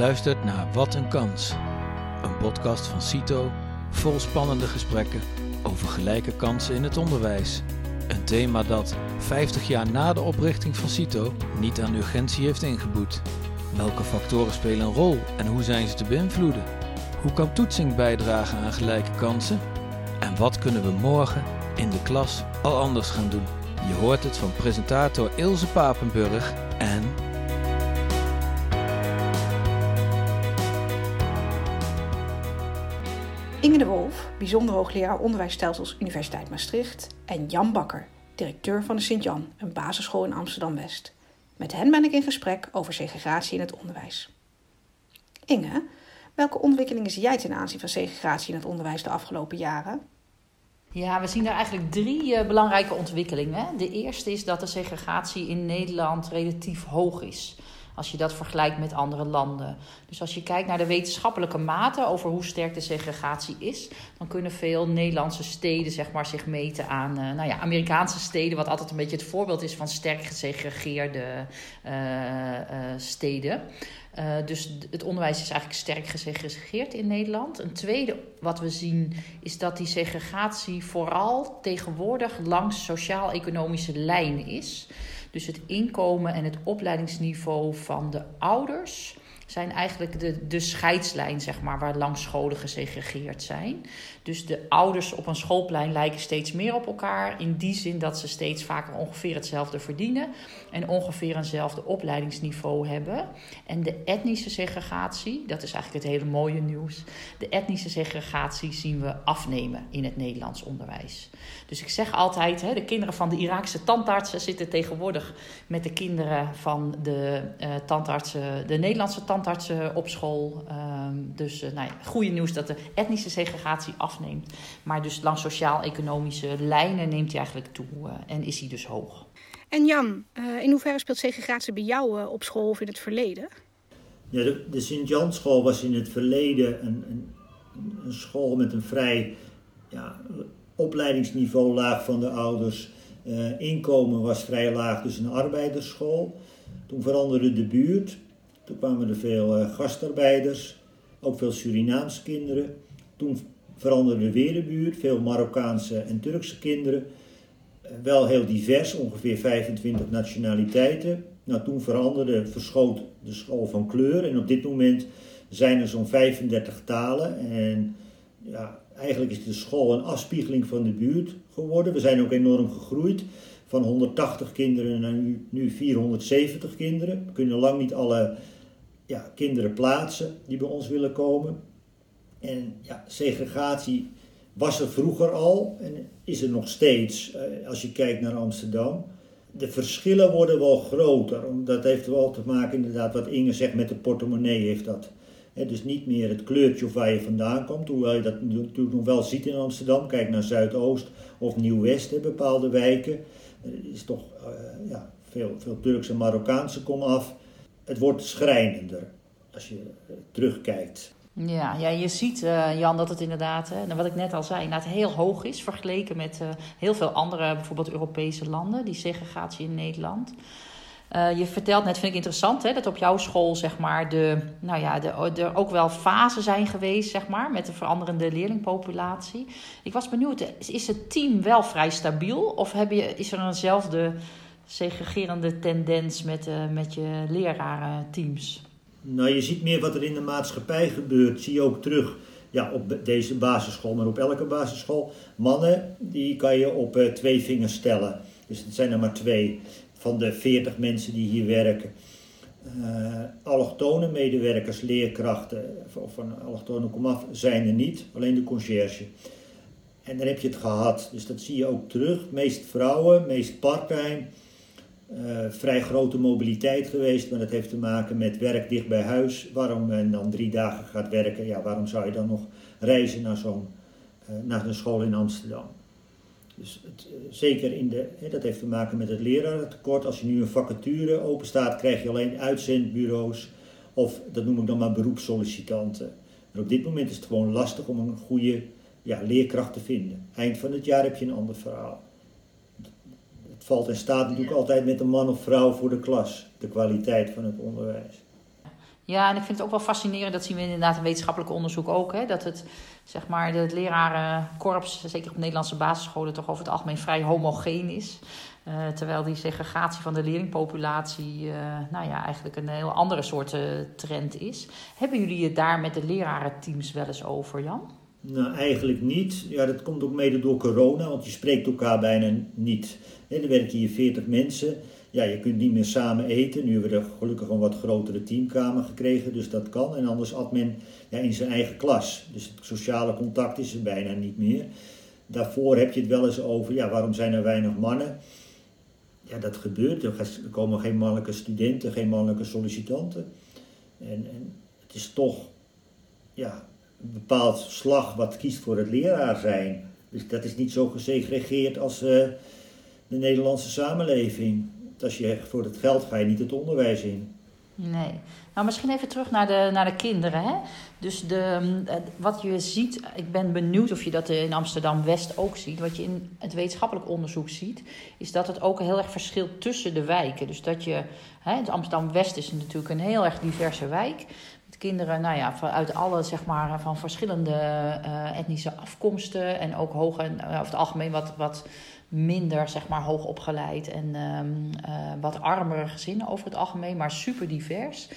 luistert naar Wat een Kans, een podcast van CITO vol spannende gesprekken over gelijke kansen in het onderwijs. Een thema dat 50 jaar na de oprichting van CITO niet aan urgentie heeft ingeboet. Welke factoren spelen een rol en hoe zijn ze te beïnvloeden? Hoe kan toetsing bijdragen aan gelijke kansen? En wat kunnen we morgen in de klas al anders gaan doen? Je hoort het van presentator Ilse Papenburg en Inge de Wolf, bijzonder hoogleraar onderwijsstelsels Universiteit Maastricht. En Jan Bakker, directeur van de Sint-Jan, een basisschool in Amsterdam-West. Met hen ben ik in gesprek over segregatie in het onderwijs. Inge, welke ontwikkelingen zie jij ten aanzien van segregatie in het onderwijs de afgelopen jaren? Ja, we zien daar eigenlijk drie uh, belangrijke ontwikkelingen. De eerste is dat de segregatie in Nederland relatief hoog is. Als je dat vergelijkt met andere landen. Dus als je kijkt naar de wetenschappelijke mate over hoe sterk de segregatie is, dan kunnen veel Nederlandse steden zeg maar, zich meten aan uh, nou ja, Amerikaanse steden, wat altijd een beetje het voorbeeld is van sterk gesegregeerde uh, steden. Uh, dus het onderwijs is eigenlijk sterk gesegregeerd in Nederland. Een tweede wat we zien is dat die segregatie vooral tegenwoordig langs sociaal-economische lijnen is. Dus het inkomen en het opleidingsniveau van de ouders zijn eigenlijk de, de scheidslijn, zeg maar, waar langs scholen gesegregeerd zijn. Dus de ouders op een schoolplein lijken steeds meer op elkaar. In die zin dat ze steeds vaker ongeveer hetzelfde verdienen. En ongeveer eenzelfde opleidingsniveau hebben. En de etnische segregatie, dat is eigenlijk het hele mooie nieuws. De etnische segregatie zien we afnemen in het Nederlands onderwijs. Dus ik zeg altijd, hè, de kinderen van de Iraakse tandartsen zitten tegenwoordig met de kinderen van de uh, tandartsen, de Nederlandse tandartsen op school. Um, dus uh, nou ja, goede nieuws dat de etnische segregatie afneemt. Maar dus langs sociaal-economische lijnen neemt hij eigenlijk toe uh, en is hij dus hoog. En Jan, in hoeverre speelt segregatie bij jou op school of in het verleden? Ja, de, de Sint-Janschool was in het verleden een, een, een school met een vrij ja, opleidingsniveau laag van de ouders. Uh, inkomen was vrij laag, dus een arbeidersschool. Toen veranderde de buurt. Toen kwamen er veel uh, gastarbeiders, ook veel Surinaamse kinderen. Toen veranderde weer de buurt, veel Marokkaanse en Turkse kinderen. Uh, wel heel divers, ongeveer 25 nationaliteiten. Nou, toen veranderde, verschoot de school van kleur. En op dit moment zijn er zo'n 35 talen. En ja, eigenlijk is de school een afspiegeling van de buurt geworden. We zijn ook enorm gegroeid. Van 180 kinderen naar nu 470 kinderen. We kunnen lang niet alle ja, kinderen plaatsen die bij ons willen komen. En ja, segregatie was er vroeger al en is er nog steeds eh, als je kijkt naar Amsterdam. De verschillen worden wel groter. Dat heeft wel te maken, inderdaad, wat Inge zegt met de portemonnee heeft dat dus niet meer het kleurtje of waar je vandaan komt, hoewel je dat natuurlijk nog wel ziet in Amsterdam. Kijk naar Zuidoost of Nieuw-West, bepaalde wijken. Er is toch uh, ja, veel, veel Turkse en Marokkaanse kom af. Het wordt schrijnender als je uh, terugkijkt. Ja, ja, je ziet, uh, Jan, dat het inderdaad, hè, wat ik net al zei, inderdaad heel hoog is vergeleken met heel veel andere, bijvoorbeeld Europese landen, die segregatie in Nederland. Je vertelt net, vind ik interessant, hè, dat op jouw school zeg maar, de, nou ja, de, er ook wel fasen zijn geweest zeg maar, met de veranderende leerlingpopulatie. Ik was benieuwd, is het team wel vrij stabiel of heb je, is er eenzelfde segregerende tendens met, uh, met je lerarenteams? Nou, je ziet meer wat er in de maatschappij gebeurt, zie je ook terug ja, op deze basisschool, maar op elke basisschool. Mannen, die kan je op uh, twee vingers stellen. Dus het zijn er maar twee van de 40 mensen die hier werken. Uh, allochtone medewerkers, leerkrachten of van allochtone komaf zijn er niet, alleen de conciërge. En dan heb je het gehad, dus dat zie je ook terug. Meest vrouwen, meest parttime. Uh, vrij grote mobiliteit geweest, maar dat heeft te maken met werk dicht bij huis. Waarom men dan drie dagen gaat werken, ja, waarom zou je dan nog reizen naar zo'n uh, naar een school in Amsterdam? Dus het, zeker in de, dat heeft te maken met het lerarentekort. Als je nu een vacature openstaat, krijg je alleen uitzendbureaus of dat noem ik dan maar beroepssollicitanten. Maar op dit moment is het gewoon lastig om een goede ja, leerkracht te vinden. Eind van het jaar heb je een ander verhaal. Valt en staat natuurlijk altijd met een man of vrouw voor de klas, de kwaliteit van het onderwijs. Ja, en ik vind het ook wel fascinerend, dat zien we inderdaad in wetenschappelijk onderzoek ook, hè, dat het, zeg maar, het lerarenkorps, zeker op Nederlandse basisscholen, toch over het algemeen vrij homogeen is. Uh, terwijl die segregatie van de leerlingpopulatie, uh, nou ja, eigenlijk een heel andere soort uh, trend is. Hebben jullie het daar met de lerarenteams wel eens over, Jan? Nou, eigenlijk niet. Ja, dat komt ook mede door corona, want je spreekt elkaar bijna niet. er werken hier 40 mensen ja, je kunt niet meer samen eten. Nu hebben we er gelukkig een wat grotere teamkamer gekregen, dus dat kan. En anders at men ja, in zijn eigen klas. Dus het sociale contact is er bijna niet meer. Daarvoor heb je het wel eens over, ja, waarom zijn er weinig mannen? Ja, dat gebeurt. Er komen geen mannelijke studenten, geen mannelijke sollicitanten. En, en het is toch ja, bepaald slag wat kiest voor het leraar zijn. Dus dat is niet zo gesegregeerd als uh, de Nederlandse samenleving als je voor het geld ga je niet het onderwijs in. Nee. Nou, misschien even terug naar de, naar de kinderen. Hè? Dus de, eh, wat je ziet, ik ben benieuwd of je dat in Amsterdam West ook ziet. Wat je in het wetenschappelijk onderzoek ziet, is dat het ook heel erg verschilt tussen de wijken. Dus dat je, hè, Amsterdam West is natuurlijk een heel erg diverse wijk. Kinderen, nou ja, uit alle, zeg maar, van verschillende uh, etnische afkomsten. En ook hoog en uh, over het algemeen wat. wat minder zeg maar, hoog opgeleid en um, uh, wat armere gezinnen over het algemeen, maar super divers.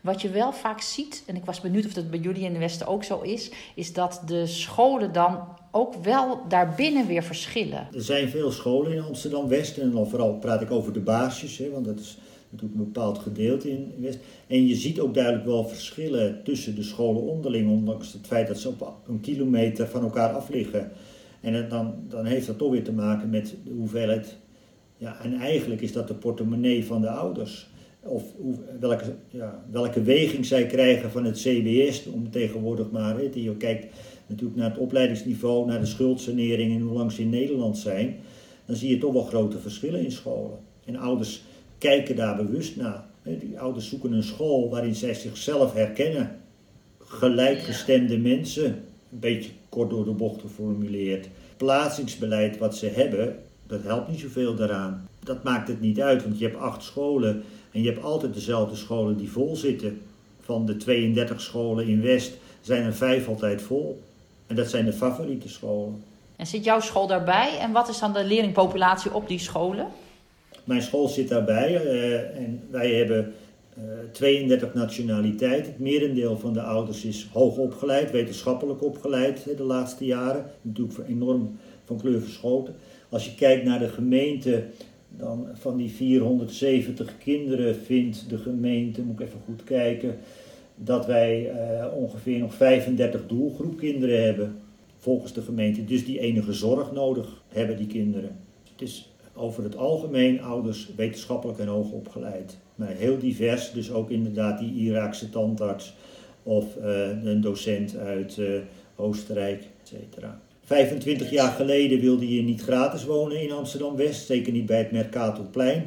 Wat je wel vaak ziet, en ik was benieuwd of dat bij jullie in de Westen ook zo is, is dat de scholen dan ook wel daarbinnen weer verschillen. Er zijn veel scholen in Amsterdam West en dan vooral praat ik over de baasjes, hè, want dat is natuurlijk een bepaald gedeelte in West. En je ziet ook duidelijk wel verschillen tussen de scholen onderling, ondanks het feit dat ze op een kilometer van elkaar af liggen. En dan, dan heeft dat toch weer te maken met de hoeveelheid. Ja, en eigenlijk is dat de portemonnee van de ouders. Of hoe, welke, ja, welke weging zij krijgen van het CBS, om tegenwoordig maar. Je kijkt natuurlijk naar het opleidingsniveau, naar de schuldsanering en hoe lang ze in Nederland zijn. Dan zie je toch wel grote verschillen in scholen. En ouders kijken daar bewust naar. Die ouders zoeken een school waarin zij zichzelf herkennen. Gelijkgestemde mensen, een beetje kort door de bocht geformuleerd. Plaatsingsbeleid wat ze hebben, dat helpt niet zoveel daaraan. Dat maakt het niet uit, want je hebt acht scholen en je hebt altijd dezelfde scholen die vol zitten. Van de 32 scholen in West zijn er vijf altijd vol. En dat zijn de favoriete scholen. En zit jouw school daarbij? En wat is dan de leerlingpopulatie op die scholen? Mijn school zit daarbij uh, en wij hebben 32 eh, nationaliteiten. Het merendeel van de ouders is hoog opgeleid, wetenschappelijk opgeleid de laatste jaren. Natuurlijk enorm van kleur verschoten. Als je kijkt naar de gemeente, dan van die 470 kinderen vindt de gemeente, moet ik even goed kijken, dat wij uh, ongeveer nog 35 doelgroepkinderen hebben. Volgens de gemeente. Dus die enige zorg nodig hebben die kinderen. Het is over het algemeen ouders wetenschappelijk en hoog opgeleid maar heel divers. Dus ook inderdaad die Iraakse tandarts of uh, een docent uit uh, Oostenrijk, etc. 25 jaar geleden wilde je niet gratis wonen in Amsterdam-West, zeker niet bij het Mercatorplein.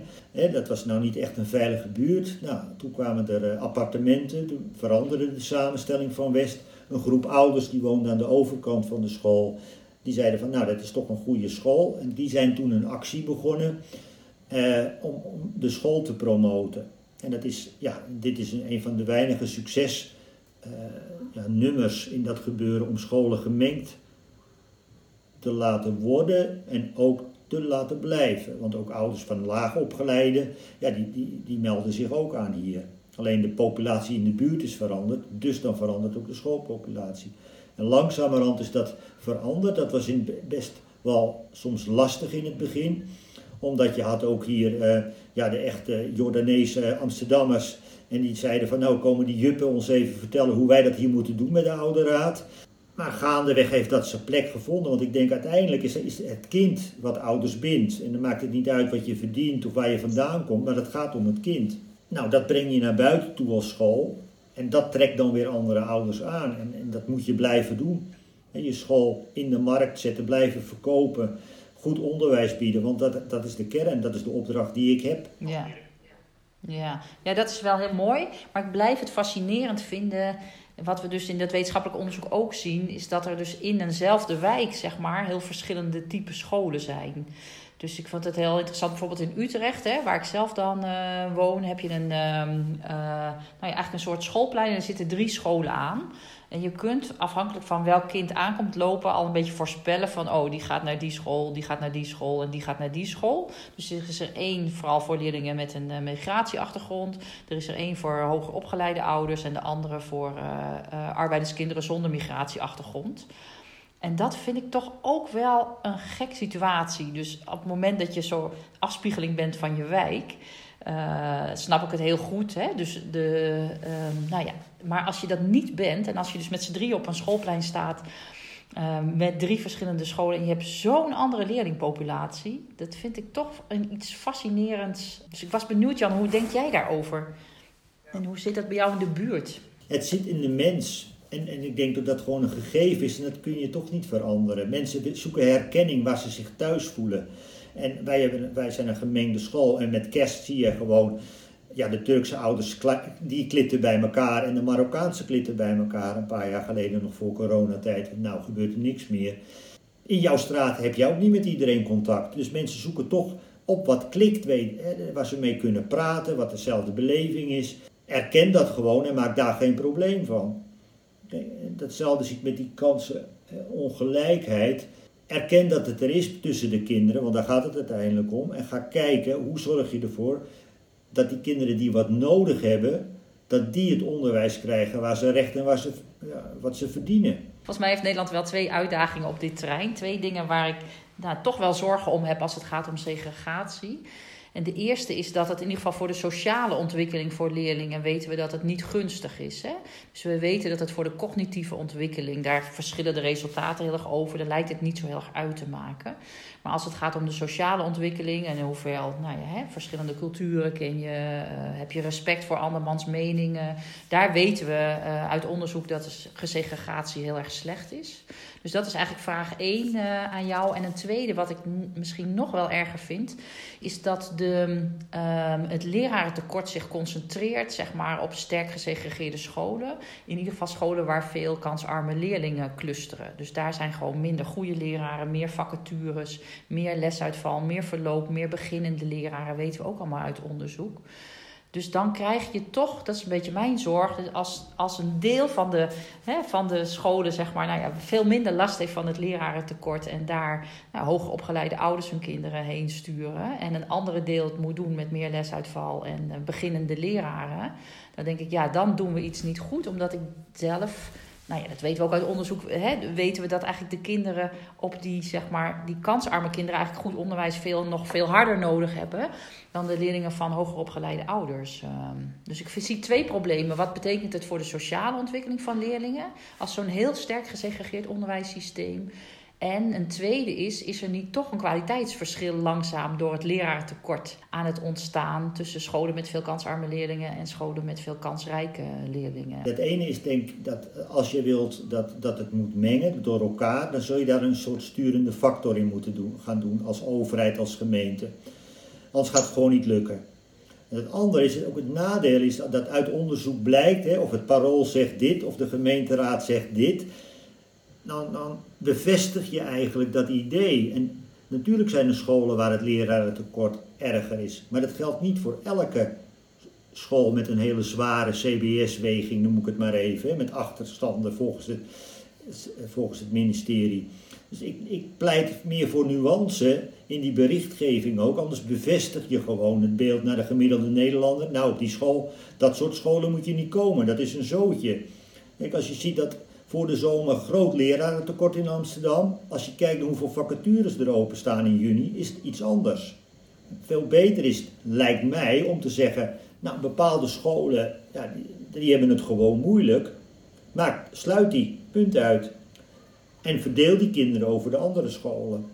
dat was nou niet echt een veilige buurt. Nou, toen kwamen er uh, appartementen, toen veranderde de samenstelling van West. Een groep ouders die woonden aan de overkant van de school, die zeiden van nou dat is toch een goede school. En die zijn toen een actie begonnen eh, om, om, de school te promoten. En dat is, ja, dit is een, een van de weinige succesnummers uh, in dat gebeuren om scholen gemengd te laten worden en ook te laten blijven. Want ook ouders van laag opgeleide, ja, die, die, die melden zich ook aan hier. Alleen de populatie in de buurt is veranderd, dus dan verandert ook de schoolpopulatie. En langzamerhand is dat veranderd. Dat was in best wel soms lastig in het begin omdat je had ook hier uh, ja, de echte Jordaanese Amsterdammers. En die zeiden van nou komen die juppen ons even vertellen hoe wij dat hier moeten doen met de oude raad. Maar gaandeweg heeft dat zijn plek gevonden. Want ik denk uiteindelijk is, is het kind wat ouders bindt. En dan maakt het niet uit wat je verdient of waar je vandaan komt. Maar het gaat om het kind. Nou, dat breng je naar buiten toe als school. En dat trekt dan weer andere ouders aan. En, en dat moet je blijven doen. En je school in de markt zetten, blijven verkopen goed onderwijs bieden. Want dat, dat is de kern, dat is de opdracht die ik heb. Ja. Ja. ja, dat is wel heel mooi. Maar ik blijf het fascinerend vinden. Wat we dus in dat wetenschappelijk onderzoek ook zien, is dat er dus in eenzelfde wijk, zeg maar, heel verschillende type scholen zijn. Dus ik vond het heel interessant. Bijvoorbeeld in Utrecht, hè, waar ik zelf dan uh, woon, heb je een, uh, nou ja, eigenlijk een soort schoolplein. En er zitten drie scholen aan. En je kunt afhankelijk van welk kind aankomt lopen al een beetje voorspellen van oh, die gaat naar die school, die gaat naar die school en die gaat naar die school. Dus er is er één vooral voor leerlingen met een uh, migratieachtergrond. Er is er één voor hoger opgeleide ouders en de andere voor arbeiderskinderen zonder migratieachtergrond. En dat vind ik toch ook wel een gek situatie. Dus op het moment dat je zo afspiegeling bent van je wijk, uh, snap ik het heel goed. Hè? Dus de, uh, nou ja, maar als je dat niet bent en als je dus met z'n drie op een schoolplein staat uh, met drie verschillende scholen en je hebt zo'n andere leerlingpopulatie, dat vind ik toch een, iets fascinerends. Dus ik was benieuwd, Jan, hoe denk jij daarover? En hoe zit dat bij jou in de buurt? Het zit in de mens. En, en ik denk dat dat gewoon een gegeven is en dat kun je toch niet veranderen. Mensen zoeken herkenning waar ze zich thuis voelen. En wij, hebben, wij zijn een gemengde school en met kerst zie je gewoon ja, de Turkse ouders die klitten bij elkaar en de Marokkaanse klitten bij elkaar. Een paar jaar geleden nog voor coronatijd. Nou gebeurt er niks meer. In jouw straat heb je ook niet met iedereen contact. Dus mensen zoeken toch op wat klikt, waar ze mee kunnen praten, wat dezelfde beleving is. Erken dat gewoon en maak daar geen probleem van. Datzelfde zie ik met die kansenongelijkheid. Erken dat het er is tussen de kinderen, want daar gaat het uiteindelijk om. En ga kijken hoe zorg je ervoor dat die kinderen die wat nodig hebben, dat die het onderwijs krijgen waar ze recht en waar ze, wat ze verdienen. Volgens mij heeft Nederland wel twee uitdagingen op dit terrein. Twee dingen waar ik nou, toch wel zorgen om heb als het gaat om segregatie. En de eerste is dat het in ieder geval voor de sociale ontwikkeling voor leerlingen weten we dat het niet gunstig is. Hè? Dus we weten dat het voor de cognitieve ontwikkeling, daar verschillen de resultaten heel erg over. Daar lijkt het niet zo heel erg uit te maken. Maar als het gaat om de sociale ontwikkeling en hoeveel nou ja, hè, verschillende culturen ken je, uh, heb je respect voor andermans meningen. Daar weten we uh, uit onderzoek dat gesegregatie heel erg slecht is. Dus dat is eigenlijk vraag 1 uh, eh, aan jou. En een tweede, wat ik misschien nog wel erger vind, is dat de, um, het lerarentekort zich concentreert zeg maar, op sterk gesegregeerde scholen. In ieder geval scholen waar veel kansarme leerlingen clusteren. Dus daar zijn gewoon minder goede leraren, meer vacatures, meer lesuitval, meer verloop, meer beginnende leraren, weten we ook allemaal uit onderzoek. Dus dan krijg je toch, dat is een beetje mijn zorg, als, als een deel van de, hè, van de scholen zeg maar, nou ja, veel minder last heeft van het lerarentekort en daar nou, hoger opgeleide ouders hun kinderen heen sturen. En een andere deel het moet doen met meer lesuitval en uh, beginnende leraren. Dan denk ik, ja, dan doen we iets niet goed, omdat ik zelf nou ja, dat weten we ook uit onderzoek, hè, weten we dat eigenlijk de kinderen op die, zeg maar, die kansarme kinderen eigenlijk goed onderwijs veel, nog veel harder nodig hebben dan de leerlingen van hoger opgeleide ouders. Ehm, dus ik zie twee problemen. Wat betekent het voor de sociale ontwikkeling van leerlingen als zo'n heel sterk gesegregeerd onderwijssysteem en een tweede is, is er niet toch een kwaliteitsverschil langzaam door het leraartekort aan het ontstaan tussen scholen met veel kansarme leerlingen en scholen met veel kansrijke leerlingen? Het ene is denk ik dat als je wilt dat, dat het moet mengen door elkaar, dan zul je daar een soort sturende factor in moeten doen, gaan doen als overheid, als gemeente. Anders gaat het gewoon niet lukken. En het andere is, ook het nadeel is dat uit onderzoek blijkt, hè, of het parool zegt dit, of de gemeenteraad zegt dit, dan, dan bevestig je eigenlijk dat idee. En natuurlijk zijn er scholen waar het lerarentekort erger is. Maar dat geldt niet voor elke school met een hele zware CBS-weging, noem ik het maar even, met achterstanden volgens het, volgens het ministerie. Dus ik, ik pleit meer voor nuance in die berichtgeving ook, anders bevestig je gewoon het beeld naar de gemiddelde Nederlander. Nou, op die school, dat soort scholen moet je niet komen, dat is een zootje. Kijk, als je ziet dat voor de zomer groot lerarentekort in Amsterdam. Als je kijkt naar hoeveel vacatures er openstaan in juni, is het iets anders. Veel beter is, lijkt mij, om te zeggen, nou bepaalde scholen, ja, die, die hebben het gewoon moeilijk. Maar sluit die, punt uit. En verdeel die kinderen over de andere scholen.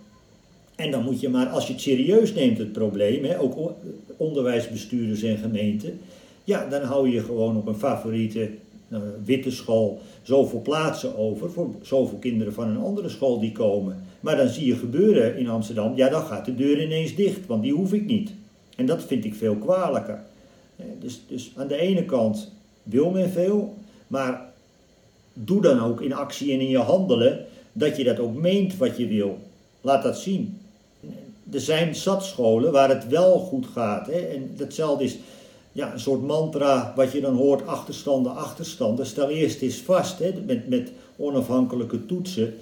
En dan moet je maar, als je het serieus neemt, het probleem, hè, ook onderwijsbestuurders en gemeenten, ja, dan hou je gewoon op een favoriete witte school zoveel plaatsen over voor zoveel kinderen van een andere school die komen. Maar dan zie je gebeuren in Amsterdam, ja dan gaat de deur ineens dicht, want die hoef ik niet. En dat vind ik veel kwalijker. Eh, dus, dus aan de ene kant wil men veel, maar doe dan ook in actie en in je handelen dat je dat ook meent wat je wil. Laat dat zien. er zijn zat scholen waar het wel goed gaat. Hè? En datzelfde is ja, een soort mantra wat je dan hoort, achterstanden, achterstanden. Stel eerst eens vast, hè, met, met onafhankelijke toetsen,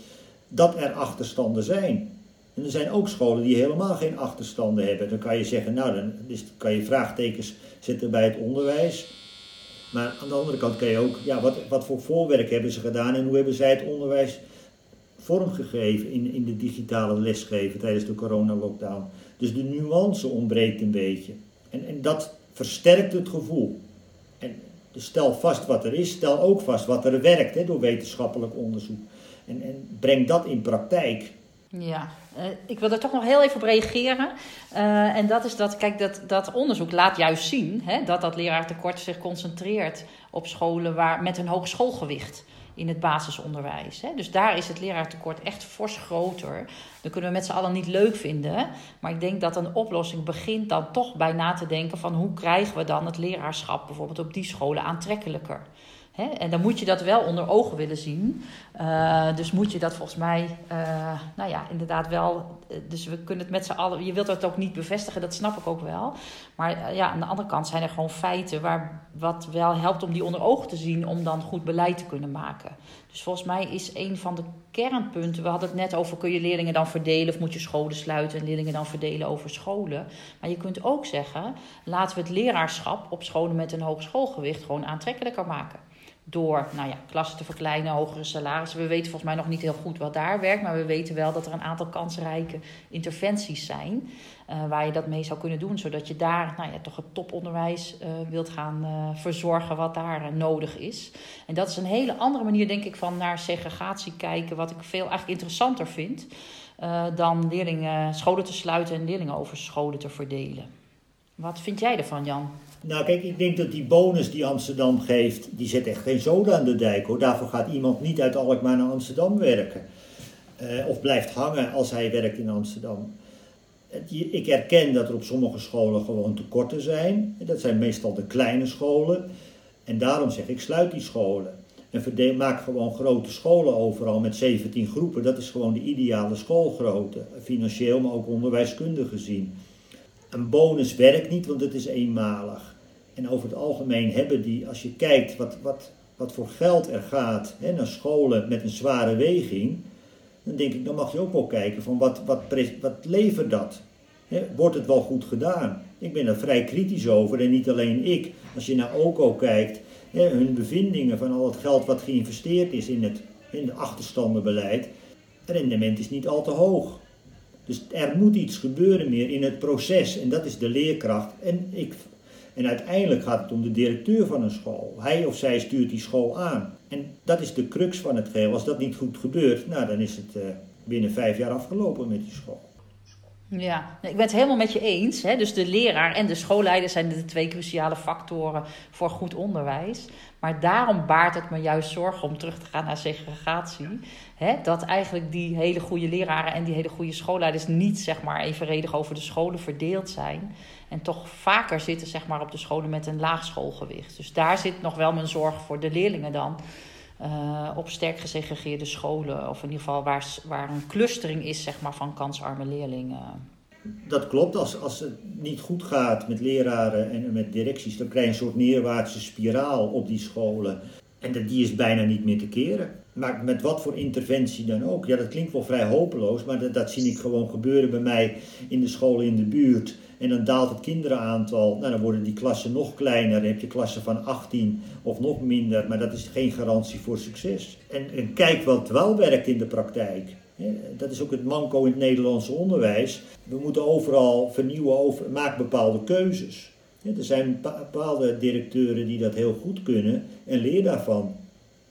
dat er achterstanden zijn. En er zijn ook scholen die helemaal geen achterstanden hebben. Dan kan je zeggen, nou, dan kan je vraagtekens zetten bij het onderwijs. Maar aan de andere kant kan je ook, ja, wat, wat voor voorwerk hebben ze gedaan en hoe hebben zij het onderwijs vormgegeven in, in de digitale lesgeven tijdens de coronalockdown. Dus de nuance ontbreekt een beetje. En, en dat versterkt het gevoel. En dus stel vast wat er is, stel ook vast wat er werkt hè, door wetenschappelijk onderzoek. En, en breng dat in praktijk. Ja, uh, ik wil er toch nog heel even op reageren. Uh, en dat is dat, kijk, dat, dat onderzoek laat juist zien hè, dat dat leraartekort zich concentreert op scholen waar, met een hoog schoolgewicht in het basisonderwijs. Hè. Dus daar is het leraartekort echt fors groter. Dat kunnen we met z'n allen niet leuk vinden. Maar ik denk dat een oplossing begint dan toch bij na te denken van hoe krijgen we dan het leraarschap bijvoorbeeld op die scholen aantrekkelijker. En dan moet je dat wel onder ogen willen zien. Uh, dus moet je dat volgens mij, uh, nou ja, inderdaad wel. Eh, dus we kunnen het met z'n allen. Je wilt het ook niet bevestigen, dat snap ik ook wel. Maar ja, aan de andere kant zijn er gewoon feiten waar wat wel helpt om die onder ogen te zien, om dan goed beleid te kunnen maken. Dus volgens mij is een van de kernpunten. We hadden het net over: kun je leerlingen dan verdelen of moet je scholen sluiten en leerlingen dan verdelen over scholen? Maar je kunt ook zeggen: laten we het leraarschap op scholen met een hoog schoolgewicht gewoon aantrekkelijker maken door nou ja, klassen te verkleinen, hogere salarissen. We weten volgens mij nog niet heel goed wat daar werkt, maar we weten wel dat er een aantal kansrijke interventies zijn uh, waar je dat mee zou kunnen doen, zodat je daar nou ja, toch het toponderwijs uh, wilt gaan uh, verzorgen wat daar nodig is. En dat is een hele andere manier, denk ik, van naar segregatie kijken, wat ik veel eigenlijk interessanter vind dan leerlingen scholen te sluiten en leerlingen over scholen te verdelen. Wat vind jij ervan, Jan? Nou, kijk, ik denk dat die bonus die Amsterdam geeft, die zet echt geen zoden aan de dijk hoor. Daarvoor gaat iemand niet uit Alkmaar naar Amsterdam werken. Uh, of blijft hangen als hij werkt in Amsterdam. Ik erken dat er op sommige scholen gewoon tekorten zijn. Dat zijn meestal de kleine scholen. En daarom zeg ik, sluit die scholen. En maak gewoon grote scholen overal met 17 groepen. Dat is gewoon de ideale schoolgrootte. Financieel, maar ook onderwijskundig gezien. Een bonus werkt niet, want het is eenmalig. En over het algemeen hebben die, als je kijkt wat, wat, wat voor geld er gaat hè, naar scholen met een zware weging, dan denk ik, dan mag je ook wel kijken van wat, wat, wat levert dat? Hè, wordt het wel goed gedaan? Ik ben er vrij kritisch over en niet alleen ik. Als je naar OCO kijkt, hè, hun bevindingen van al het geld wat geïnvesteerd is in het, in het achterstandenbeleid, het rendement is niet al te hoog. Dus er moet iets gebeuren meer in het proces en dat is de leerkracht. En, ik, en uiteindelijk gaat het om de directeur van een school. Hij of zij stuurt die school aan. En dat is de crux van het geheel. Als dat niet goed gebeurt, nou, dan is het uh, binnen vijf jaar afgelopen met die school. Ja, ik ben het helemaal met je eens. Hè? Dus de leraar en de schoolleider zijn de twee cruciale factoren voor goed onderwijs. Maar daarom baart het me juist zorgen om terug te gaan naar segregatie. Hè? Dat eigenlijk die hele goede leraren en die hele goede schoolleiders niet zeg maar, evenredig over de scholen verdeeld zijn. En toch vaker zitten zeg maar, op de scholen met een laag schoolgewicht. Dus daar zit nog wel mijn zorg voor de leerlingen dan. Uh, op sterk gesegregeerde scholen. Of in ieder geval waar, waar een clustering is zeg maar, van kansarme leerlingen. Dat klopt. Als, als het niet goed gaat met leraren en met directies, dan krijg je een soort neerwaartse spiraal op die scholen. En die is bijna niet meer te keren. Maar met wat voor interventie dan ook. Ja, dat klinkt wel vrij hopeloos, maar dat, zie ik gewoon gebeuren bij mij in de scholen in de buurt. En dan daalt het kinderenaantal. Nou, dan worden die klassen nog kleiner. Dan heb je klassen van 18 of nog minder. Maar dat is geen garantie voor succes. En, en kijk wat wel werkt in de praktijk. Dat is ook het manco in het Nederlandse onderwijs. We moeten overal vernieuwen, over, maak bepaalde keuzes. Er zijn bepaalde directeuren die dat heel goed kunnen en leer daarvan.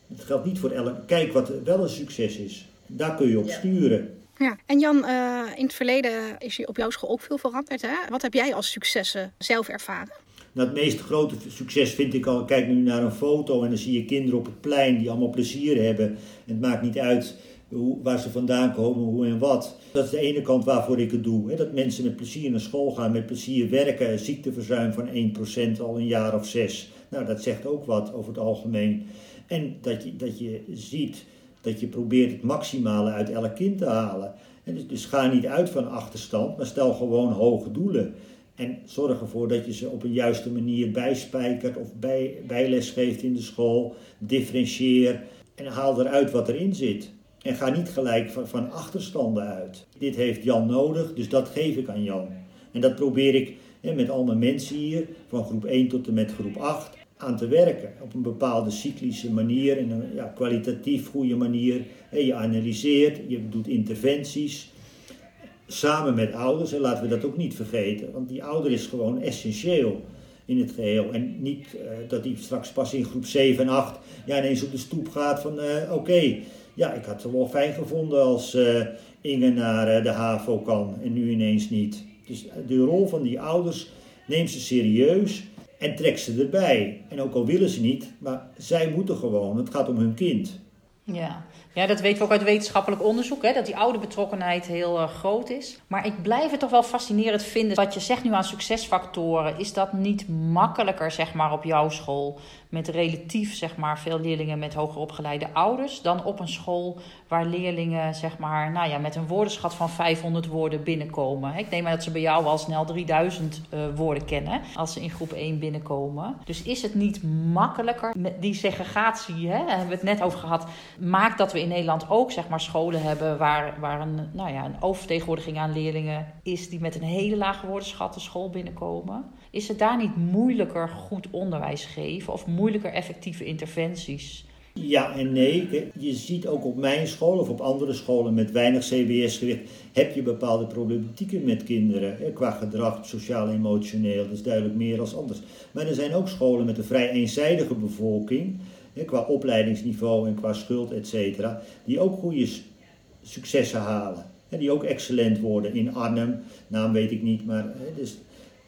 Het geldt niet voor elk. Kijk wat wel een succes is. Daar kun je op sturen. Ja, en Jan, uh, in het verleden is je op jouw school ook veel veranderd. Hè? Wat heb jij als successen zelf ervaren? Nou, het meest grote succes vind ik al, kijk nu naar een foto en dan zie je kinderen op het plein die allemaal plezier hebben. En het maakt niet uit hoe, waar ze vandaan komen, hoe en wat. Dat is de ene kant waarvoor ik het doe. Hè? Dat mensen met plezier naar school gaan, met plezier werken. Ziekteverzuim van 1% al een jaar of zes. Nou, dat zegt ook wat over het algemeen. En dat je, dat je ziet dat je probeert het maximale uit elk kind te halen. Dus, dus ga niet uit van achterstand, maar stel gewoon hoge doelen. En zorg ervoor dat je ze op een juiste manier bijspijkert of bij, bijles geeft in de school. Differentieer en haal eruit wat erin zit. En ga niet gelijk van, van achterstanden uit. Dit heeft Jan nodig, dus dat geef ik aan Jan. En dat probeer ik hè, met al mijn mensen hier, van groep 1 tot en met groep 8, aan te werken. Op een bepaalde cyclische manier, in een ja, kwalitatief goede manier. je analyseert, je doet interventies. Samen met ouders, en laten we dat ook niet vergeten, want die ouder is gewoon essentieel in het geheel. En niet uh, dat hij straks pas in groep 7 en 8 ja, ineens op de stoep gaat van uh, oké, ja, ik had het wel fijn gevonden als uh, Inge naar de HAVO kan en nu ineens niet. Dus de rol van die ouders neemt ze serieus en trekt ze erbij. En ook al willen ze niet, maar zij moeten gewoon. Het gaat om hun kind. Ja. Ja, dat weten we ook uit wetenschappelijk onderzoek, hè, dat die oude betrokkenheid heel uh, groot is. Maar ik blijf het toch wel fascinerend vinden. Wat je zegt nu aan succesfactoren, is dat niet makkelijker zeg maar, op jouw school met relatief zeg maar, veel leerlingen met hoger opgeleide ouders dan op een school waar leerlingen zeg maar, nou ja, met een woordenschat van 500 woorden binnenkomen. Ik neem aan dat ze bij jou al snel 3000 uh, woorden kennen als ze in groep 1 binnenkomen. Dus is het niet makkelijker met die segregatie, hè, daar hebben we het net over gehad, maakt dat we in Nederland ook zeg maar, scholen hebben waar, waar een, nou ja, een oververtegenwoordiging aan leerlingen is die met een hele lage woordenschat de school binnenkomen. Is het daar niet moeilijker goed onderwijs geven of moeilijker effectieve interventies? Ja en nee. Je ziet ook op mijn school of op andere scholen met weinig CBS-gewicht, heb je bepaalde problematieken met kinderen. Qua gedrag, sociaal-emotioneel, dat is duidelijk meer dan anders. Maar er zijn ook scholen met een vrij eenzijdige bevolking, qua opleidingsniveau en qua schuld, et cetera, die ook goede successen halen. Die ook excellent worden in Arnhem, naam weet ik niet, maar dus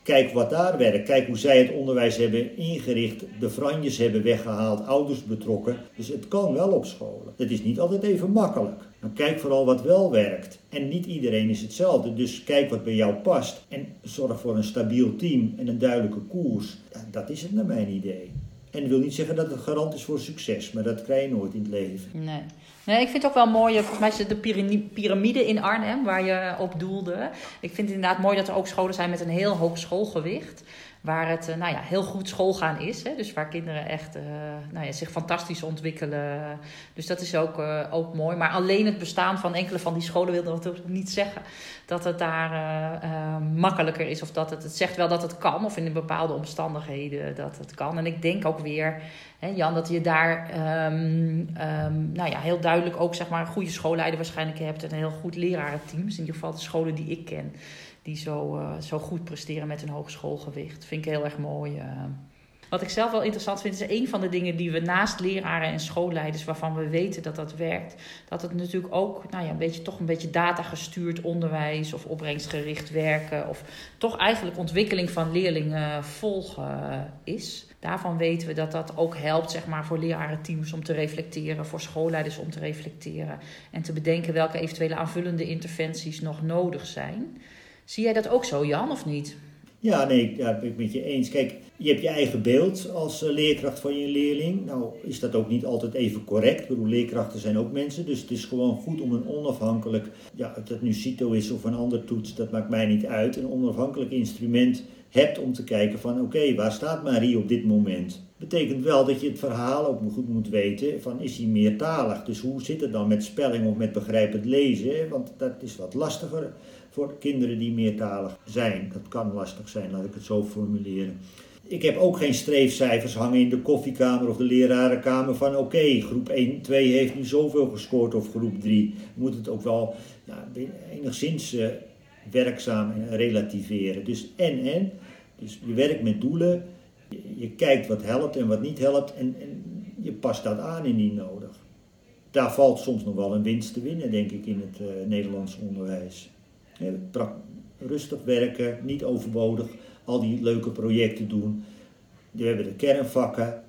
Kijk wat daar werkt. Kijk hoe zij het onderwijs hebben ingericht. De franjes hebben weggehaald, ouders betrokken. Dus het kan wel op scholen. Het is niet altijd even makkelijk. Maar kijk vooral wat wel werkt. En niet iedereen is hetzelfde. Dus kijk wat bij jou past. En zorg voor een stabiel team en een duidelijke koers. Dat is het naar mijn idee. En dat wil niet zeggen dat het garant is voor succes, maar dat krijg je nooit in het leven. Nee. Nee, ik vind het ook wel mooi. Volgens mij is het de piramide in Arnhem waar je op doelde. Ik vind het inderdaad mooi dat er ook scholen zijn met een heel hoog schoolgewicht waar het eh, nou ja, heel goed schoolgaan is. Hè? Dus waar kinderen echt nou ja, zich fantastisch ontwikkelen. Dus dat is ook, ook mooi. Maar alleen het bestaan van enkele van die scholen wil natuurlijk niet zeggen dat het daar makkelijker is. Of dat het, het zegt wel dat het kan. Of in bepaalde omstandigheden dat het kan. En ik denk ook weer, Jan, dat je daar um, um, nou ja, heel duidelijk ook zeg maar, een goede schoolleider waarschijnlijk hebt. En een heel goed lerarenteam. In ieder geval de scholen die ik ken die zo, uh, zo goed presteren met een hogeschoolgewicht. Vind ik heel erg mooi. Uh. Wat ik zelf wel interessant vind, is een van de dingen die we naast leraren en schoolleiders, waarvan we weten dat dat werkt, dat het natuurlijk ook nou ja, een beetje, toch een beetje datagestuurd onderwijs of opbrengstgericht werken, of toch eigenlijk ontwikkeling van leerlingen volgen is. Daarvan weten we dat dat ook helpt zeg maar, voor lerarenteams om te reflecteren, voor schoolleiders om te reflecteren en te bedenken welke eventuele aanvullende interventies nog nodig zijn. Zie jij dat ook zo, Jan, of niet? Ja, nee, daar ben ik met je eens. Kijk, je hebt je eigen beeld als eh, leerkracht van je leerling. Nou, is dat ook niet altijd even correct. Ik bedoel, leerkrachten zijn ook mensen. Dus het is gewoon goed om een onafhankelijk, ja, of dat nu CITO is of een ander toets, dat maakt mij niet uit. Een onafhankelijk instrument hebt om te kijken van, oké, waar staat Marie op dit moment? Betekent wel dat je het verhaal ook goed moet weten van, is hij meertalig? Dus hoe zit het dan met spelling of met begrijpend lezen? Want dat is wat lastiger voor kinderen die meertalig zijn. Dat kan lastig zijn, laat ik het zo formuleren. Ik heb ook geen streefcijfers hangen in de koffiekamer of de lerarenkamer van oké, groep 1, 2 heeft nu zoveel gescoord of groep 3. Je moet het ook wel enigszins uh, werkzaam relativeren. Dus en en, dus je werkt met doelen, je, kijkt wat helpt en wat niet helpt en, je past dat aan indien nodig. Daar valt soms nog wel een winst te winnen, denk ik, in het uh, Nederlands onderwijs. Rustig werken, niet overbodig, al die leuke projecten doen. We hebben de kernvakken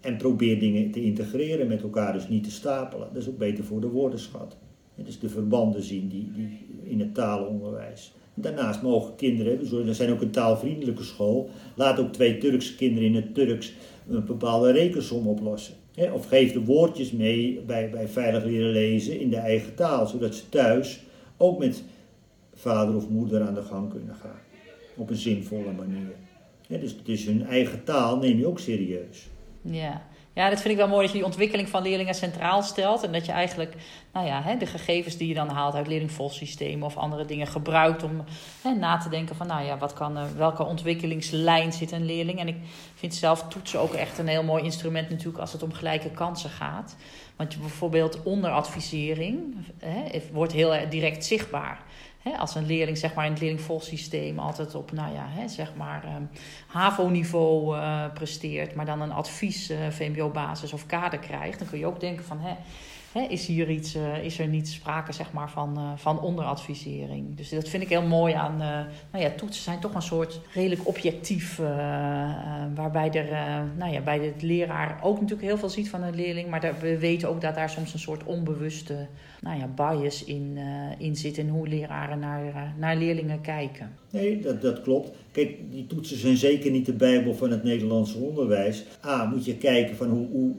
en probeer dingen te integreren met elkaar, dus niet te stapelen. Dat is ook beter voor de woordenschat. Dus de verbanden zien die, die in het taalonderwijs. Daarnaast mogen kinderen, er zijn ook een taalvriendelijke school, laat ook twee Turkse kinderen in het Turks een bepaalde rekensom oplossen. Of geef de woordjes mee bij, bij veilig leren lezen in de eigen taal, zodat ze thuis ook met vader of moeder aan de gang kunnen gaan. Op een zinvolle manier. dus, dus hun eigen taal neem je ook serieus. Ja. Ja, dat vind ik wel mooi dat je die ontwikkeling van leerlingen centraal stelt. En dat je eigenlijk nou ja, hè, de gegevens die je dan haalt uit leerlingvolsystemen of andere dingen gebruikt om hè, na te denken van nou ja, wat kan, welke ontwikkelingslijn zit een leerling. En ik vind zelf toetsen ook echt een heel mooi instrument natuurlijk als het om gelijke kansen gaat. Want je bijvoorbeeld onderadvisering hè, wordt heel direct zichtbaar als een leerling zeg maar, in het leerlingvolsysteem altijd op nou ja, zeg maar, um, HAVO-niveau uh, presteert, maar dan een advies uh, VMBO-basis of kader krijgt, dan kun je ook denken van is hier iets, uh, is er niet sprake zeg maar, van, van onderadvisering. Dus dat vind ik heel mooi aan. Nou ja, toetsen zijn toch een soort redelijk objectief. waarbij er nou ja, bij de leraar ook natuurlijk heel veel ziet van een leerling. Maar we weten ook dat daar soms een soort onbewuste nou ja, bias in, in zit. In hoe leraren naar, naar leerlingen kijken. Nee, dat, dat klopt. Kijk, die toetsen zijn zeker niet de bijbel van het Nederlandse onderwijs. A, moet je kijken van hoe, hoe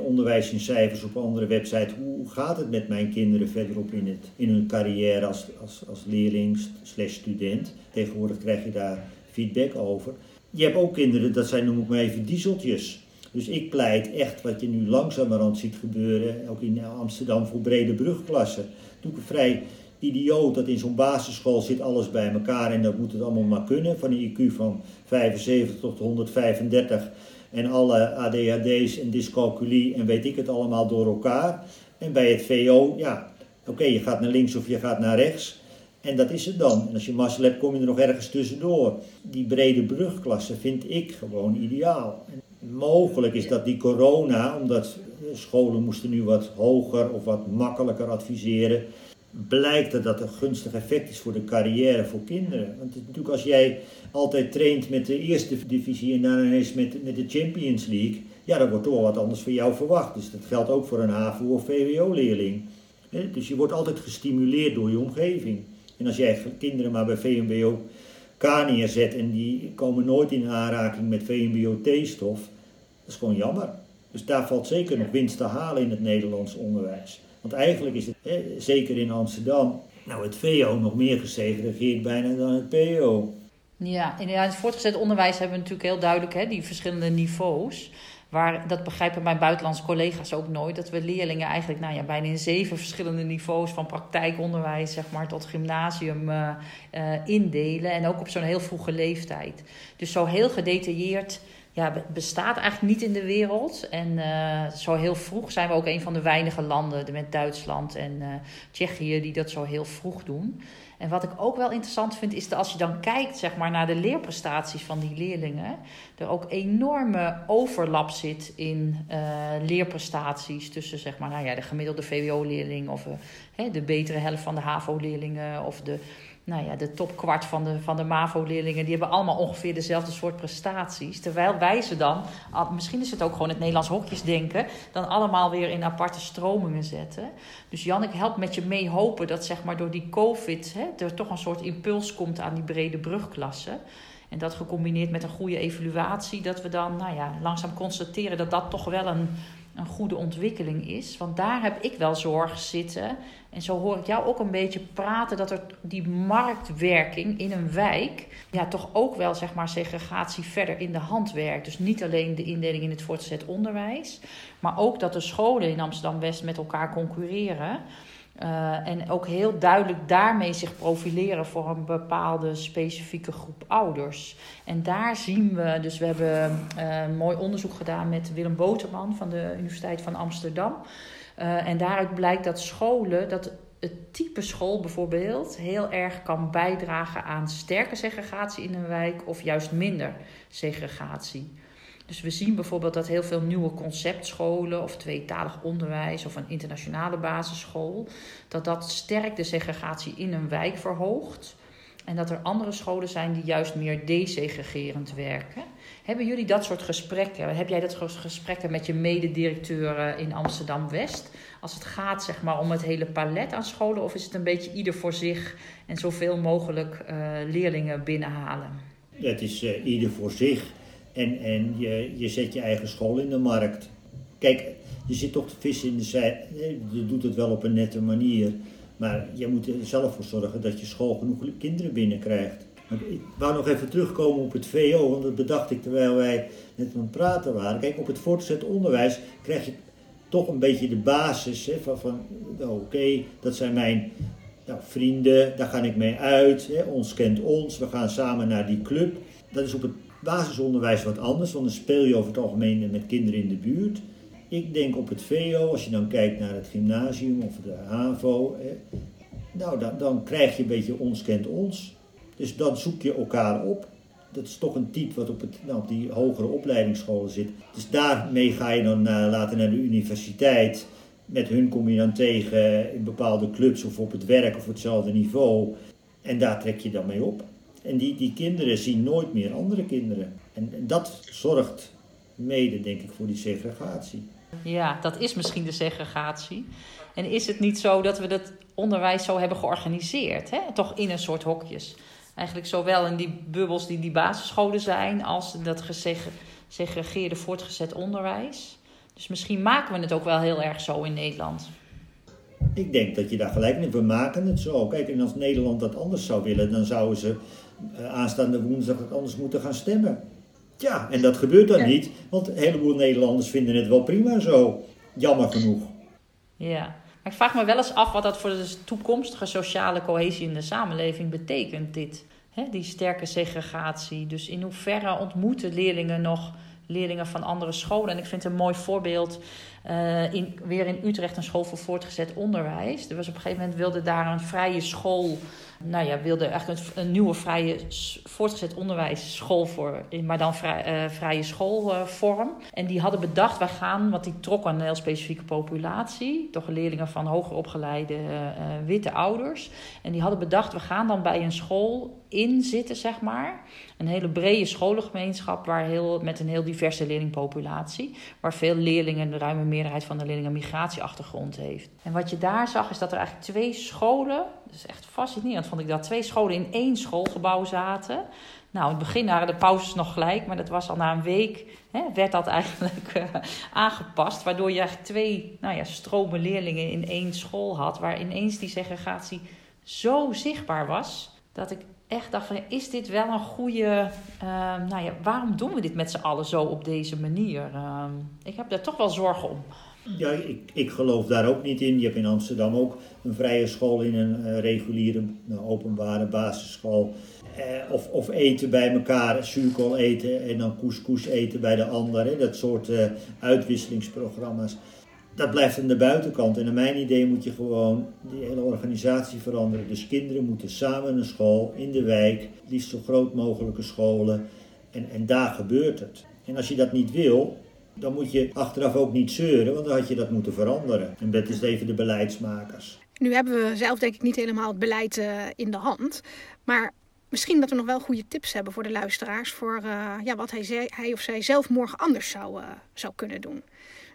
onderwijs in cijfers op andere websites, hoe gaat het met mijn kinderen verderop in, het, in hun carrière als, als, als leerling slash student. Tegenwoordig krijg je daar feedback over. Je hebt ook kinderen, dat zijn noem ik maar even dieseltjes. Dus ik pleit echt wat je nu langzamerhand ziet gebeuren, ook in Amsterdam voor brede brugklassen. Ik vrij idioot dat in zo'n basisschool zit alles bij elkaar en dat moet het allemaal maar kunnen. Van een IQ van 75 tot 135 en alle ADHD's en dyscalculie en weet ik het allemaal door elkaar. En bij het VO, ja, oké, je gaat naar links of je gaat naar rechts. En dat is het dan. En als je mazzel hebt, kom je er nog ergens tussendoor. Die brede brugklasse vind ik gewoon ideaal. Mogelijk is dat die corona, omdat scholen moesten nu wat hoger of wat makkelijker adviseren blijkt dat dat een gunstig effect is voor de carrière voor kinderen. Want natuurlijk als jij altijd traint met de eerste divisie en dan ineens met, met de Champions League, ja, dan wordt toch wel wat anders van jou verwacht. Dus dat geldt ook voor een HAVO- of VWO-leerling. Dus je wordt altijd gestimuleerd door je omgeving. En als jij kinderen maar bij VMBO Neerzet en die komen nooit in aanraking met VMBO T-stof, dat is gewoon jammer. Dus daar valt zeker nog winst te halen in het Nederlands onderwijs. Want eigenlijk is het, hè, zeker in Amsterdam, nou het VO nog meer gesegregeerd bijna dan het PO. Ja, in het voortgezet onderwijs hebben we natuurlijk heel duidelijk hè, die verschillende niveaus. Waar, dat begrijpen mijn buitenlandse collega's ook nooit. Dat we leerlingen eigenlijk nou ja, bijna in zeven verschillende niveaus van praktijkonderwijs zeg maar, tot gymnasium uh, uh, indelen. En ook op zo'n heel vroege leeftijd. Dus zo heel gedetailleerd ja, bestaat eigenlijk niet in de wereld. En uh, zo heel vroeg zijn we ook een van de weinige landen met Duitsland en Tsjechië die dat zo heel vroeg doen. En wat ik ook wel interessant vind, is dat als je dan kijkt zeg maar, naar de leerprestaties van die leerlingen, er ook enorme overlap zit in uh, leerprestaties tussen zeg maar, nou ja, de gemiddelde VWO-leerling of de betere helft van de HAVO-leerlingen of de nou ja, de topkwart van de, van de MAVO-leerlingen, die hebben allemaal ongeveer dezelfde soort prestaties. Terwijl wij ze dan, misschien is het ook gewoon het Nederlands hokjesdenken, dan allemaal weer in aparte stromingen zetten. Dus Jan, ik help met je mee hopen dat zeg maar door die COVID hè, er toch een soort impuls komt aan die brede brugklassen. En dat gecombineerd met een goede evaluatie, dat we dan nou ja, langzaam constateren dat dat toch wel een een goede ontwikkeling is. Want daar heb ik wel zorg zitten. En zo hoor ik jou ook een beetje praten dat er die marktwerking in een wijk. ja, toch ook wel zeg maar segregatie verder in de hand werkt. Dus niet alleen de indeling in het voortgezet onderwijs. maar ook dat de scholen in Amsterdam West met elkaar concurreren. Uh, en ook heel duidelijk daarmee zich profileren voor een bepaalde specifieke groep ouders. En daar zien we, dus we hebben uh, mooi onderzoek gedaan met Willem Boterman van de Universiteit van Amsterdam. Uh, en daaruit blijkt dat scholen, dat het type school bijvoorbeeld heel erg kan bijdragen aan sterke segregatie in een wijk of juist minder segregatie. Dus we zien bijvoorbeeld dat heel veel nieuwe conceptscholen of tweetalig onderwijs of een internationale basisschool, dat dat sterk de segregatie in een wijk verhoogt. En dat er andere scholen zijn die juist meer desegregerend werken. Hebben jullie dat soort gesprekken? Heb jij dat soort gesprekken met je mededirecteuren in Amsterdam West? Als het gaat zeg maar, om het hele palet aan scholen, of is het een beetje ieder voor zich en zoveel mogelijk uh, leerlingen binnenhalen? Het is uh, ieder voor zich. En, en je, je zet je eigen school in de markt. Kijk, je zit toch te vissen in de zij. Je doet het wel op een nette manier. Maar je moet er zelf voor zorgen dat je school genoeg kinderen binnenkrijgt. Ik wou nog even terugkomen op het VO, want dat bedacht ik terwijl wij net aan het praten waren. Kijk, op het voortgezet onderwijs krijg je toch een beetje de basis hè, van, van nou, oké, dat zijn mijn nou, vrienden, daar ga ik mee uit, hè, ons kent ons, we gaan samen naar die club. Dat is op het basisonderwijs wat anders, want dan speel je over het algemeen met kinderen in de buurt. Ik denk op het VO, als je dan kijkt naar het gymnasium of de HAVO, nou dan, dan krijg je een beetje ons kent ons. Dus dan zoek je elkaar op. Dat is toch een type wat op, het, nou, die hogere opleidingsscholen zit. Dus daarmee ga je dan uh, later naar de universiteit. Met hun kom je dan tegen in bepaalde clubs of op het werk of op hetzelfde niveau. En daar trek je dan mee op. En die, die kinderen zien nooit meer andere kinderen. En, en dat zorgt mede, denk ik, voor die segregatie. Ja, dat is misschien de segregatie. En is het niet zo dat we dat onderwijs zo hebben georganiseerd? Hè? Toch in een soort hokjes. Eigenlijk zowel in die bubbels die die basisscholen zijn, als dat gesegregeerde voortgezet onderwijs. Dus misschien maken we het ook wel heel erg zo in Nederland. Ik denk dat je daar gelijk in We maken het zo. Kijk, en als Nederland dat anders zou willen, dan zouden ze aanstaande woensdag het anders moeten gaan stemmen. Ja, en dat gebeurt dan niet, want een heleboel Nederlanders vinden het wel prima zo. Jammer genoeg. Ja, maar ik vraag me wel eens af wat dat voor de toekomstige sociale cohesie in de samenleving betekent, dit. Hè, die sterke segregatie. Dus in hoeverre ontmoeten leerlingen nog leerlingen van andere scholen? En ik vind een mooi voorbeeld uh, in, weer in Utrecht een school voor voortgezet onderwijs. Er was op een gegeven moment wilde daar een vrije school nou ja, wilde eigenlijk een, nieuwe vrije voortgezet onderwijsschool voor, maar dan uh, vrije schoolvorm. En die hadden bedacht, wij gaan, want die trokken een heel specifieke populatie, toch leerlingen van hoger opgeleide uh, witte ouders. En die hadden bedacht, we gaan dan bij een school in zitten, zeg maar. Een hele brede scholengemeenschap waar heel, met een heel diverse leerlingpopulatie. Waar veel leerlingen, de ruime meerderheid van de leerlingen, migratieachtergrond heeft. En wat je daar zag, is dat er eigenlijk twee scholen is echt fascinerend vond ik dat. Twee scholen in één schoolgebouw zaten. Nou, in het begin waren de pauzes nog gelijk, maar dat was al na een week, hè, werd dat eigenlijk uh, aangepast. Waardoor je eigenlijk twee nou ja, stromen leerlingen in één school had, waar ineens die segregatie zo zichtbaar was, dat ik echt dacht van, is dit wel een goede, uh, nou ja, waarom doen we dit met z'n allen zo op deze manier? Uh, ik heb daar toch wel zorgen om. Ja, ik, ik geloof daar ook niet in. Je hebt in Amsterdam ook een vrije school in een uh, reguliere openbare basisschool. Uh, of, of eten bij elkaar, zuurkool eten en dan couscous eten bij de ander. Hè? Dat soort uitwisselingsprogramma's. Dat blijft aan de buitenkant. En naar mijn idee moet je gewoon die hele organisatie veranderen. Dus kinderen moeten samen naar school, in de wijk, liefst zo groot mogelijke scholen. En, en daar gebeurt het. En als je dat niet wil, dan moet je achteraf ook niet zeuren, want dan had je dat moeten veranderen. En dat is even de beleidsmakers. Nu hebben we zelf denk ik niet helemaal het beleid uh, in de hand. Maar misschien dat we nog wel goede tips hebben voor de luisteraars. Voor uh, ja, wat hij, hij, of zij zelf morgen anders zou, uh, zou kunnen doen.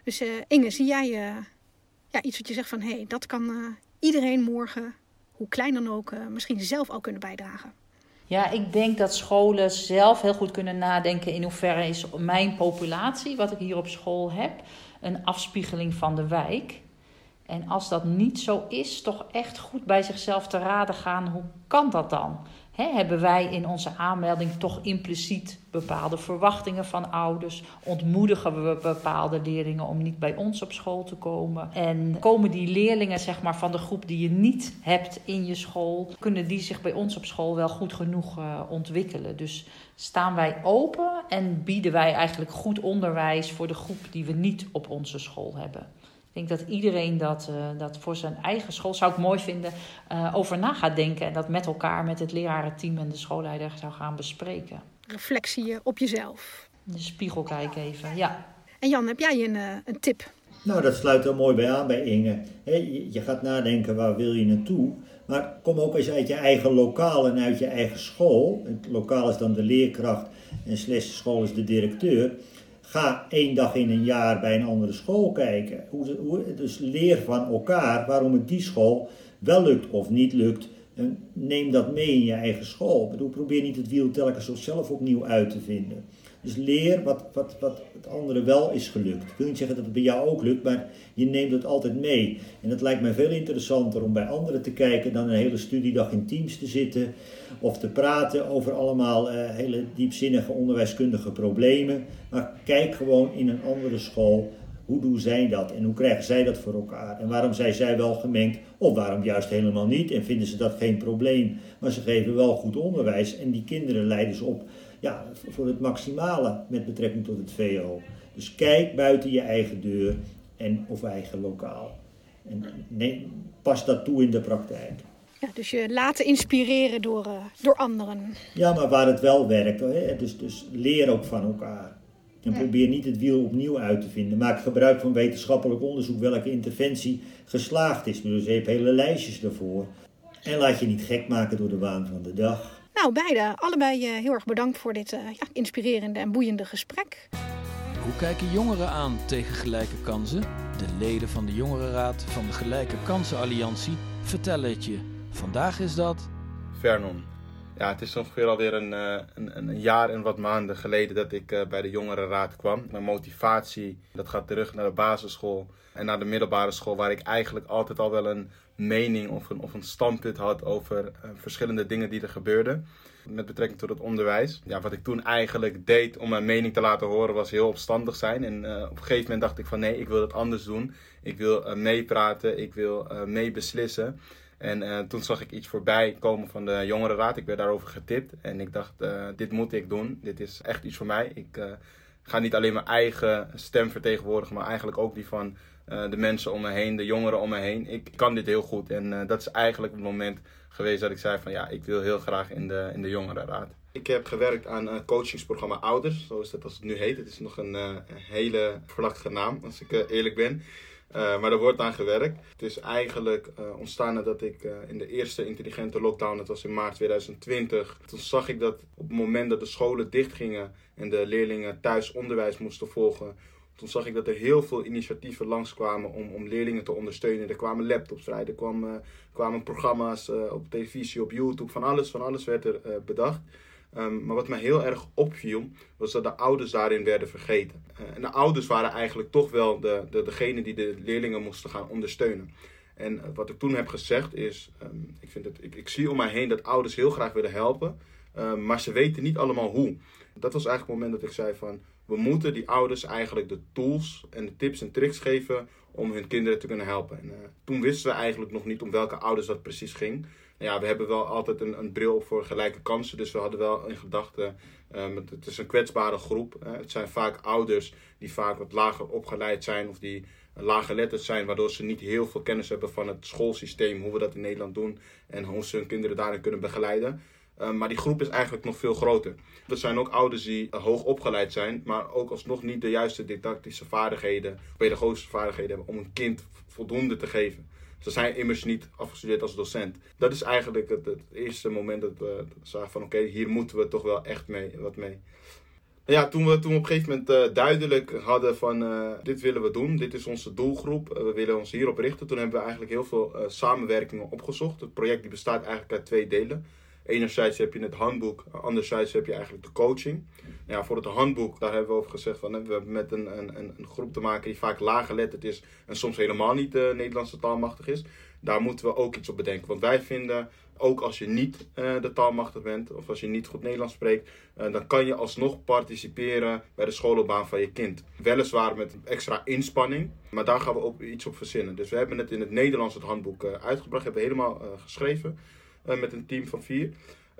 Dus Inge, zie jij ja, iets wat je zegt van... hé, hey, dat kan iedereen morgen, hoe klein dan ook, misschien zelf al kunnen bijdragen? Ja, ik denk dat scholen zelf heel goed kunnen nadenken in hoeverre is mijn populatie, wat ik hier op school heb, een afspiegeling van de wijk. En als dat niet zo is, toch echt goed bij zichzelf te raden gaan, hoe kan dat dan? Hebben wij in onze aanmelding toch impliciet bepaalde verwachtingen van ouders? Ontmoedigen we bepaalde leerlingen om niet bij ons op school te komen? En komen die leerlingen zeg maar, van de groep die je niet hebt in je school, kunnen die zich bij ons op school wel goed genoeg uh, ontwikkelen? Dus staan wij open en bieden wij eigenlijk goed onderwijs voor de groep die we niet op onze school hebben? Ik denk dat iedereen dat, uh, dat voor zijn eigen school, zou ik mooi vinden, uh, over na gaat denken. En dat met elkaar, met het lerarenteam en de schoolleider zou gaan bespreken. Reflectie op jezelf. De spiegel kijken even, ja. En Jan, heb jij een, uh, een tip? Nou, dat sluit er mooi bij aan bij Inge. He, je, je gaat nadenken, waar wil je naartoe? Maar kom ook eens uit je eigen lokaal en uit je eigen school. Het lokaal is dan de leerkracht en slash school is de directeur. Ga één dag in een jaar bij een andere school kijken. Hoe, hoe, dus leer van elkaar waarom het die school wel lukt of niet lukt. neem dat mee in je eigen school. Bedoel, probeer niet het wiel telkens zelf opnieuw uit te vinden. Dus leer wat, wat, wat het andere wel is gelukt. Ik wil niet zeggen dat het bij jou ook lukt, maar je neemt het altijd mee. En dat lijkt mij veel interessanter om bij anderen te kijken dan een hele studiedag in teams te zitten of te praten over allemaal uh, hele diepzinnige onderwijskundige problemen. Maar kijk gewoon in een andere school. Hoe doen zij dat en hoe krijgen zij dat voor elkaar? En waarom zijn zij wel gemengd of waarom juist helemaal niet? En vinden ze dat geen probleem, maar ze geven wel goed onderwijs en die kinderen leiden ze op ja, voor het maximale met betrekking tot het VO. Dus kijk buiten je eigen deur en of eigen lokaal. En neem, pas dat toe in de praktijk. Ja, dus je laten inspireren door, uh, door anderen. Ja, maar waar het wel werkt. Hè? Dus, dus leer ook van elkaar. En probeer niet het wiel opnieuw uit te vinden. Maak gebruik van wetenschappelijk onderzoek welke interventie geslaagd is. Dus je hebt hele lijstjes daarvoor. En laat je niet gek maken door de waan van de dag. Nou, beide, allebei uh, heel erg bedankt voor dit uh, ja, inspirerende en boeiende gesprek. Hoe kijken jongeren aan tegen gelijke kansen? De leden van de Jongerenraad van de Gelijke Kansen Alliantie vertellen het je. Vandaag is dat. Vernon. Ja, het is ongeveer alweer een, uh, een, een, jaar en wat maanden geleden dat ik bij de Jongerenraad kwam. Mijn motivatie dat gaat terug naar de basisschool en naar de middelbare school, waar ik eigenlijk altijd al wel een mening of een, of een standpunt had over uh, verschillende dingen die er gebeurden. Met betrekking tot het onderwijs. Ja, wat ik toen eigenlijk deed om mijn mening te laten horen was heel opstandig zijn. En uh, op een gegeven moment dacht ik van nee, ik wil het anders doen. Ik wil uh, meepraten, ik wil meebeslissen. En toen zag ik iets voorbij komen van de jongerenraad. Ik werd daarover getipt. En ik dacht, dit moet ik doen. Dit is echt iets voor mij. Ik ga niet alleen mijn eigen stem vertegenwoordigen, maar eigenlijk ook die van de mensen om me heen, de jongeren om me heen. Ik kan dit heel goed. En dat is eigenlijk het moment geweest dat ik zei van ja, ik wil heel graag in de, in de jongerenraad. Ik heb gewerkt aan een coachingsprogramma Ouders, zoals dat als het nu heet. Het is nog een, hele verlachtige naam, als ik eerlijk ben. Maar er wordt aan gewerkt. Het is eigenlijk ontstaan nadat ik in de eerste intelligente lockdown, dat was in maart 2020. Toen zag ik dat op het moment dat de scholen dichtgingen en de leerlingen thuis onderwijs moesten volgen, toen zag ik dat er heel veel initiatieven langskwamen om, om leerlingen te ondersteunen. Er kwamen laptops vrij, er kwamen, programma's op televisie, op YouTube, van alles, van alles werd er bedacht. Um, maar wat mij heel erg opviel, was dat de ouders daarin werden vergeten. Uh, en de ouders waren eigenlijk toch wel de, de, degene die de leerlingen moesten gaan ondersteunen. En wat ik toen heb gezegd is, um, ik, vind het, ik, ik zie om mij heen dat ouders heel graag willen helpen, um, maar ze weten niet allemaal hoe. Dat was eigenlijk het moment dat ik zei van, we moeten die ouders eigenlijk de tools en de tips en tricks geven om hun kinderen te kunnen helpen. En, uh, toen wisten we eigenlijk nog niet om welke ouders dat precies ging. Ja, we hebben wel altijd een, een bril voor gelijke kansen. Dus we hadden wel in gedachten, um, het, is een kwetsbare groep. Uh, het zijn vaak ouders die vaak wat lager opgeleid zijn of die lager letterd zijn, waardoor ze niet heel veel kennis hebben van het schoolsysteem, hoe we dat in Nederland doen en hoe ze hun kinderen daarin kunnen begeleiden. Ehm, maar die groep is eigenlijk nog veel groter. Er zijn ook ouders die uh, hoog opgeleid zijn, maar ook alsnog niet de juiste didactische vaardigheden, pedagogische vaardigheden hebben om een kind voldoende te geven. Ze zijn immers niet afgestudeerd als docent. Dat is eigenlijk het, het eerste moment dat we zagen van oké, hier moeten we toch wel echt mee, wat mee. Ja, toen we, toen op een gegeven moment uh, duidelijk hadden van uh, dit willen we doen, dit is onze doelgroep, we willen ons hierop richten. Toen hebben we eigenlijk heel veel samenwerkingen opgezocht. Het project die bestaat eigenlijk uit twee delen. Enerzijds heb je het handboek, anderzijds heb je eigenlijk de coaching. Ja, voor het handboek, daar hebben we over gezegd van we hebben met een, een, een groep te maken die vaak laaggeletterd is en soms helemaal niet de Nederlandse taalmachtig is. Daar moeten we ook iets op bedenken. Want wij vinden, ook als je niet uh, de taalmachtig bent of als je niet goed Nederlands spreekt, uh, dan kan je alsnog participeren bij de schoolloopbaan van je kind. Weliswaar met extra inspanning, maar daar gaan we ook iets op verzinnen. Dus we hebben het in het Nederlands het handboek uitgebracht, hebben helemaal geschreven. Eh, met een team van vier.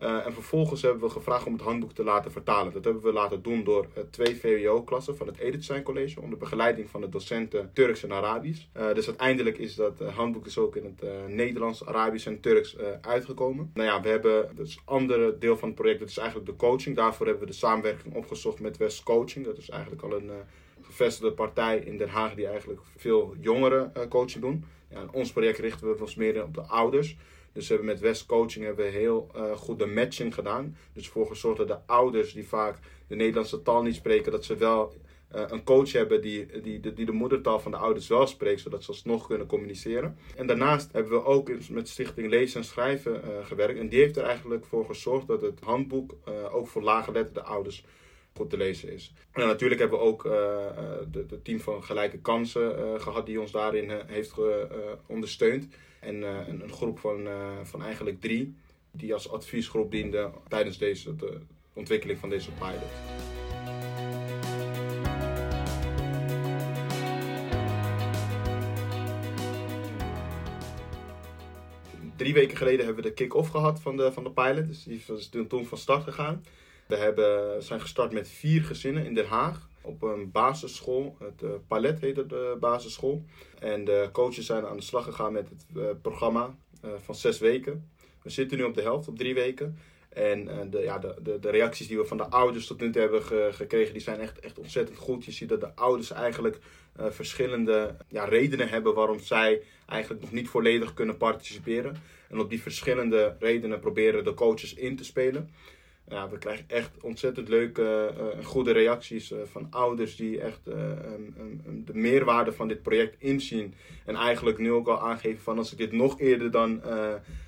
Uh, en vervolgens hebben we gevraagd om het handboek te laten vertalen. Dat hebben we laten doen door uh, twee VWO-klassen van het Edith College onder begeleiding van de docenten Turks en Arabisch. Dus uiteindelijk is dat handboek is ook in het Nederlands, Arabisch en Turks uitgekomen. Nou ja, we hebben dus andere deel van het project, dat is eigenlijk de coaching. Daarvoor hebben we de samenwerking opgezocht met West Coaching. Dat is eigenlijk al een gevestigde partij in Den Haag die eigenlijk veel jongeren coaching doen. Ja, ons project richten we ons meer op de ouders. Dus we hebben met West Coaching hebben we heel uh, goed de matching gedaan. Dus ervoor gezorgd dat de ouders die vaak de Nederlandse taal niet spreken, dat ze wel eh, een coach hebben die, die, die de moedertaal van de ouders wel spreekt, zodat ze alsnog kunnen communiceren. En daarnaast hebben we ook met Stichting Lezen en Schrijven uh, gewerkt. En die heeft er eigenlijk voor gezorgd dat het handboek ook voor laaggeletterde ouders goed te lezen is. En natuurlijk hebben we ook het team van Gelijke Kansen gehad die ons daarin heeft ondersteund. En een, een, groep van, van eigenlijk drie die als adviesgroep dienden tijdens deze, de ontwikkeling van deze pilot. drie weken geleden hebben we de kick-off gehad van de, van de pilot. Dus die is toen van start gegaan. We hebben, zijn gestart met vier gezinnen in Den Haag. Op een basisschool. Het uh, Palet heette de basisschool. En de coaches zijn aan de slag gegaan met het uh, programma uh, van zes weken. We zitten nu op de helft, op drie weken. En de, ja, de, de, de, reacties die we van de ouders tot nu toe hebben gekregen, die zijn echt, echt ontzettend goed. Je ziet dat de ouders eigenlijk verschillende ja, redenen hebben waarom zij eigenlijk nog niet volledig kunnen participeren. En op die verschillende redenen proberen de coaches in te spelen. Ja, we krijgen echt ontzettend leuke en uh, goede reacties uh, van ouders die echt de meerwaarde van dit project inzien. En eigenlijk nu ook al aangeven van als ik dit nog eerder dan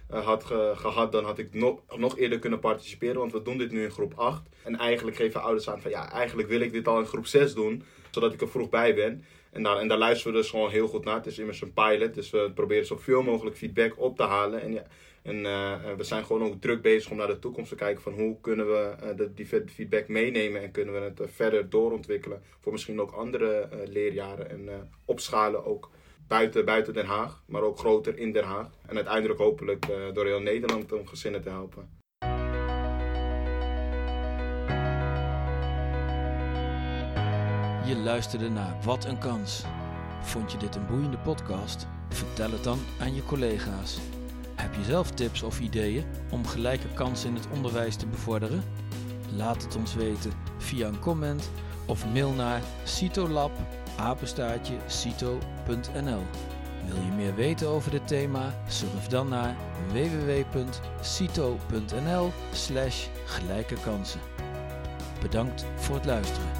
had ge gehad, dan had ik nog, nog eerder kunnen participeren. Want we doen dit nu in groep 8. En eigenlijk geven ouders aan van ja, eigenlijk wil ik dit al in groep 6 doen. Zodat ik er vroeg bij ben. En daar, en daar luisteren we dus gewoon heel goed naar. Het is immers een pilot, dus we proberen zoveel mogelijk feedback op te halen. En, ja, en uh, we zijn gewoon ook druk bezig om naar de toekomst te kijken van hoe kunnen we uh, die feedback meenemen en kunnen we het verder doorontwikkelen voor misschien ook andere leerjaren en opschalen ook buiten, buiten Den Haag, maar ook groter in Den Haag. En uiteindelijk hopelijk door heel Nederland om gezinnen te helpen. Je luisterde naar Wat een Kans. Vond je dit een boeiende podcast? Vertel het dan aan je collega's. Heb je zelf tips of ideeën om gelijke kansen in het onderwijs te bevorderen? Laat het ons weten via een comment of mail naar citolab@cito.nl. Wil je meer weten over dit thema? Surf dan naar www.cito.nl/gelijke kansen. Bedankt voor het luisteren.